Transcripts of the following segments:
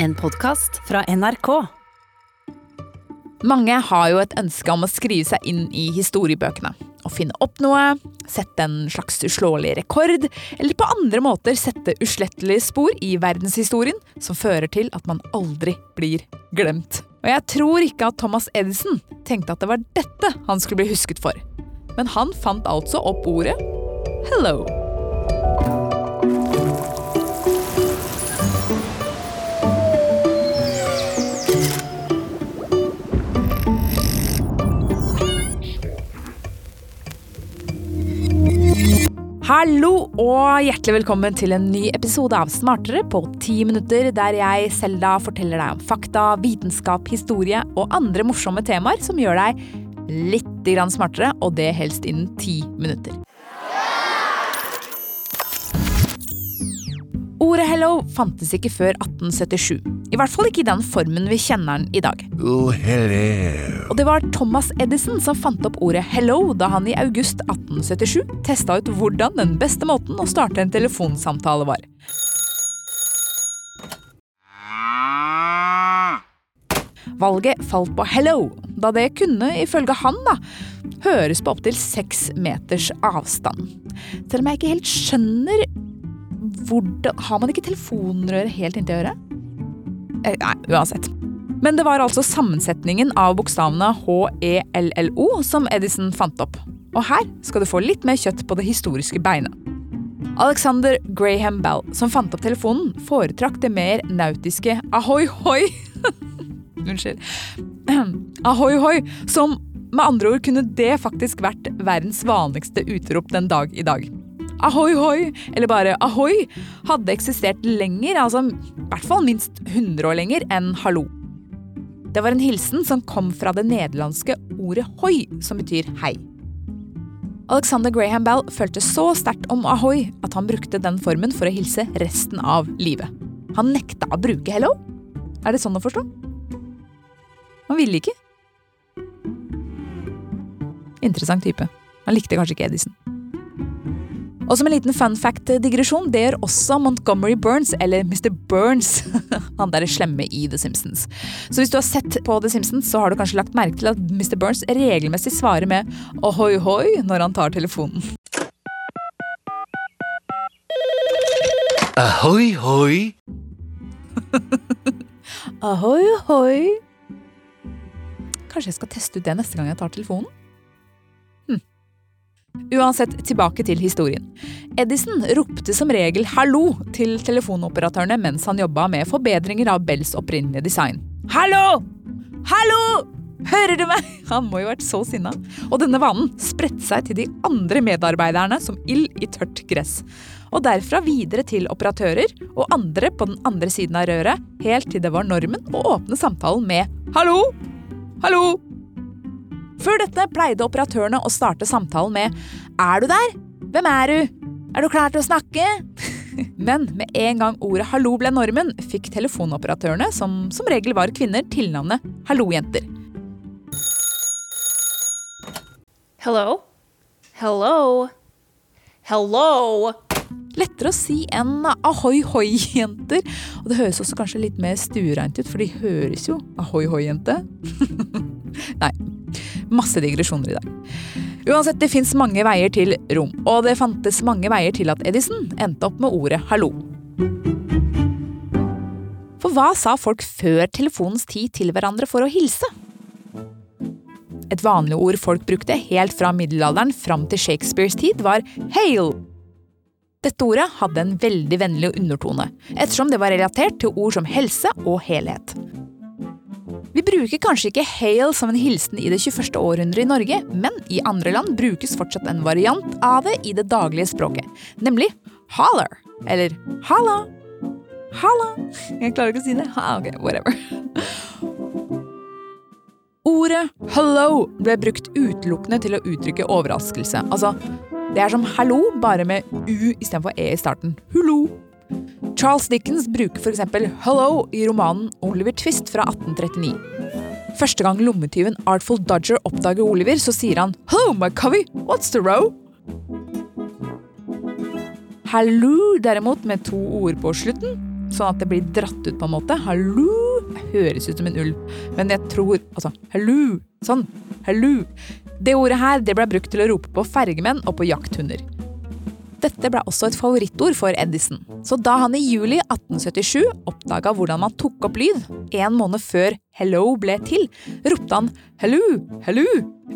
En podkast fra NRK. Mange har jo et ønske om å skrive seg inn i historiebøkene. Å finne opp noe, sette en slags uslåelig rekord, eller på andre måter sette uslettelige spor i verdenshistorien som fører til at man aldri blir glemt. Og jeg tror ikke at Thomas Edison tenkte at det var dette han skulle bli husket for. Men han fant altså opp ordet hello. Hallo og hjertelig velkommen til en ny episode av Smartere på ti minutter, der jeg, Selda, forteller deg om fakta, vitenskap, historie og andre morsomme temaer som gjør deg litt grann smartere, og det helst innen ti minutter. Ordet hello fantes ikke før 1877. I hvert fall ikke i den formen vi kjenner den i dag. Oh, hello. Og det var Thomas Edison som fant opp ordet hello da han i august 1877 testa ut hvordan den beste måten å starte en telefonsamtale var. Valget falt på hello, da det kunne, ifølge han, da, høres på opptil seks meters avstand. Selv om jeg ikke helt skjønner hvordan Har man ikke telefonrøret helt inntil øret? Eh, Nei, uansett. Men det var altså sammensetningen av bokstavene H-E-L-L-O som Edison fant opp. Og her skal du få litt mer kjøtt på det historiske beinet. Alexander Graham Bell, som fant opp telefonen, foretrakk det mer nautiske ahoi hoi. Unnskyld. Ahoi hoi, som med andre ord kunne det faktisk vært verdens vanligste utrop den dag i dag. Ahoi hoi, eller bare ahoi, hadde eksistert lenger, altså i hvert fall minst 100 år lenger, enn hallo. Det var en hilsen som kom fra det nederlandske ordet hoi, som betyr hei. Alexander Graham Bell følte så sterkt om ahoi at han brukte den formen for å hilse resten av livet. Han nekta å bruke hello. Er det sånn å forstå? Han ville ikke. Interessant type. Han likte kanskje ikke Edison. Og som en liten fun fact-digresjon, det gjør også Montgomery Burns, eller Mr. Burns, han der slemme i The Simpsons. Så hvis du har sett på The Simpsons, så har du kanskje lagt merke til at Mr. Burns regelmessig svarer med ohoi hoi når han tar telefonen. Ahoy, hoi. Ahoi hoi. Kanskje jeg skal teste ut det neste gang jeg tar telefonen? Uansett, tilbake til historien. Edison ropte som regel 'hallo' til telefonoperatørene mens han jobba med forbedringer av Bells opprinnelige design. Hallo! Hallo! Hører du meg? Han må jo ha vært så sinna. Og denne vanen spredte seg til de andre medarbeiderne som ild i tørt gress. Og derfra videre til operatører og andre på den andre siden av røret, helt til det var normen å åpne samtalen med 'hallo'. Hallo! Før dette pleide operatørene å starte samtalen med 'Er du der? Hvem er du? Er du klar til å snakke?' Men med en gang ordet 'hallo' ble normen, fikk telefonoperatørene, som som regel var kvinner, tilnavnet 'hallo-jenter'. Hello? Hello? Hello? Lettere å si enn ahoi hoi-jenter. Og det høres også kanskje litt mer stuereint ut, for de høres jo ahoi hoi-jente. Nei, masse digresjoner i dag. Uansett, det fins mange veier til rom, og det fantes mange veier til at Edison endte opp med ordet hallo. For hva sa folk før telefonens tid til hverandre for å hilse? Et vanlig ord folk brukte helt fra middelalderen fram til Shakespeares tid, var hail. Dette ordet hadde en veldig vennlig undertone, ettersom det var relatert til ord som helse og helhet. Vi bruker kanskje ikke hail som en hilsen i det 21. århundret i Norge, men i andre land brukes fortsatt en variant av det i det daglige språket, nemlig holler, eller halla. Halla. Jeg klarer ikke å si det. Ha, ok, whatever. Ordet 'hello' ble brukt utelukkende til å uttrykke overraskelse. Altså, det er som 'hallo', bare med u istedenfor e i starten. Hullo. Charles Dickens bruker f.eks. 'hello' i romanen Oliver Twist fra 1839. Første gang lommetyven Artful Dodger oppdager Oliver, så sier han 'Hello, my covey, what's the row?' Hallo, derimot, med to ord på slutten, sånn at det blir dratt ut på en måte. Hallo! Høres ut som en ulv, men jeg tror Altså, hallo! Sånn. Hallo! Det ordet her det ble brukt til å rope på fergemenn og på jakthunder. Dette ble også et favorittord for Edison. Så da han i juli 1877 oppdaga hvordan man tok opp lyd, en måned før Hello ble til, ropte han Hello, hello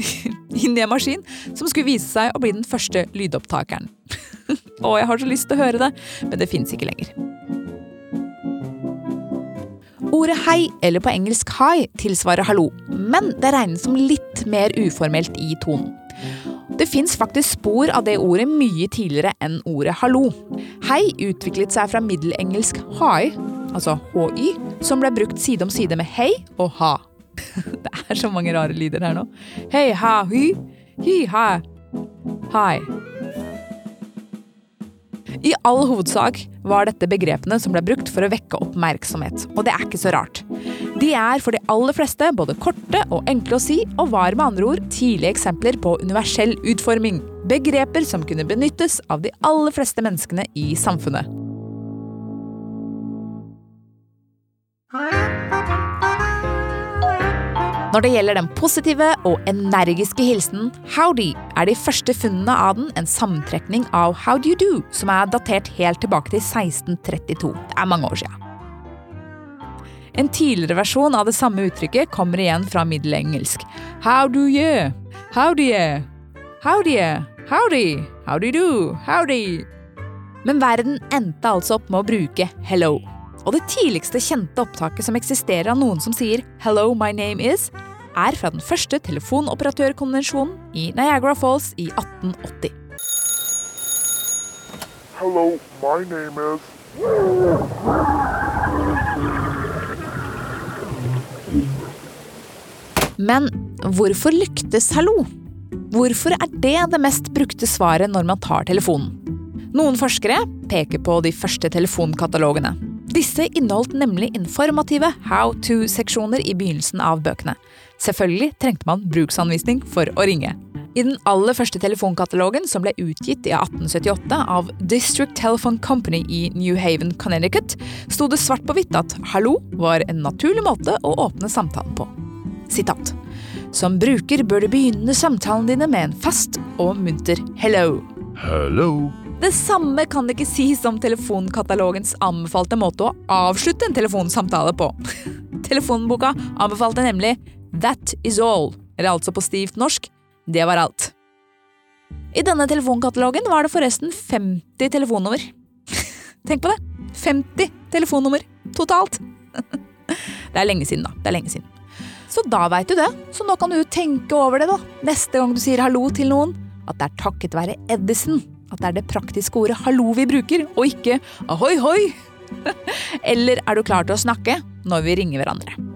inn i en maskin som skulle vise seg å bli den første lydopptakeren. Å, jeg har så lyst til å høre det, men det fins ikke lenger. Ordet hei, eller på engelsk hi, tilsvarer hallo, men det regnes som litt mer uformelt i tonen. Det fins faktisk spor av det ordet mye tidligere enn ordet hallo. Hei utviklet seg fra middelengelsk hi, altså hy, som ble brukt side om side med hei og ha. Det er så mange rare lyder her nå. Hei, ha, hy, hi, ha, hi. I all hovedsak var dette begrepene som ble brukt for å vekke oppmerksomhet, og det er ikke så rart. De er for de aller fleste både korte og enkle å si, og var med andre ord tidlige eksempler på universell utforming. Begreper som kunne benyttes av de aller fleste menneskene i samfunnet. Når det gjelder den positive og energiske hilsenen howdy, er de første funnene av den en sammentrekning av how do you do, som er datert helt tilbake til 1632. Det er mange år siden. En tidligere versjon av det samme uttrykket kommer igjen fra middelengelsk. How do you? Howdy, howdy, howdy, howdy do, howdy. Men verden endte altså opp med å bruke hello. Og det tidligste kjente opptaket som eksisterer av noen som sier 'Hello, my name is', er fra den første telefonoperatørkonvensjonen i Niagara Falls i 1880. Hello, my name is. Men hvorfor lyktes hallo? Hvorfor er det det mest brukte svaret når man tar telefonen? Noen forskere peker på de første telefonkatalogene. Disse inneholdt nemlig informative how to-seksjoner i begynnelsen av bøkene. Selvfølgelig trengte man bruksanvisning for å ringe. I den aller første telefonkatalogen, som ble utgitt i 1878 av District Telephone Company i New Haven, Connecticut, sto det svart på hvitt at 'hallo' var en naturlig måte å åpne samtalen på. Sitat. Som bruker bør du begynne samtalen dine med en fast og munter 'hello'. Hello. Det samme kan det ikke sies om telefonkatalogens anbefalte måte å avslutte en telefonsamtale på. Telefonboka anbefalte nemlig That is all, eller altså på stivt norsk det var alt. I denne telefonkatalogen var det forresten 50 telefonnummer. Tenk på det! 50 telefonnummer totalt! Det er lenge siden, da. Det er lenge siden. Så da veit du det. Så nå kan du tenke over det da, neste gang du sier hallo til noen. At det er takket være Edison at det er det praktiske ordet hallo vi bruker, og ikke ahoi hoi. Eller er du klar til å snakke når vi ringer hverandre?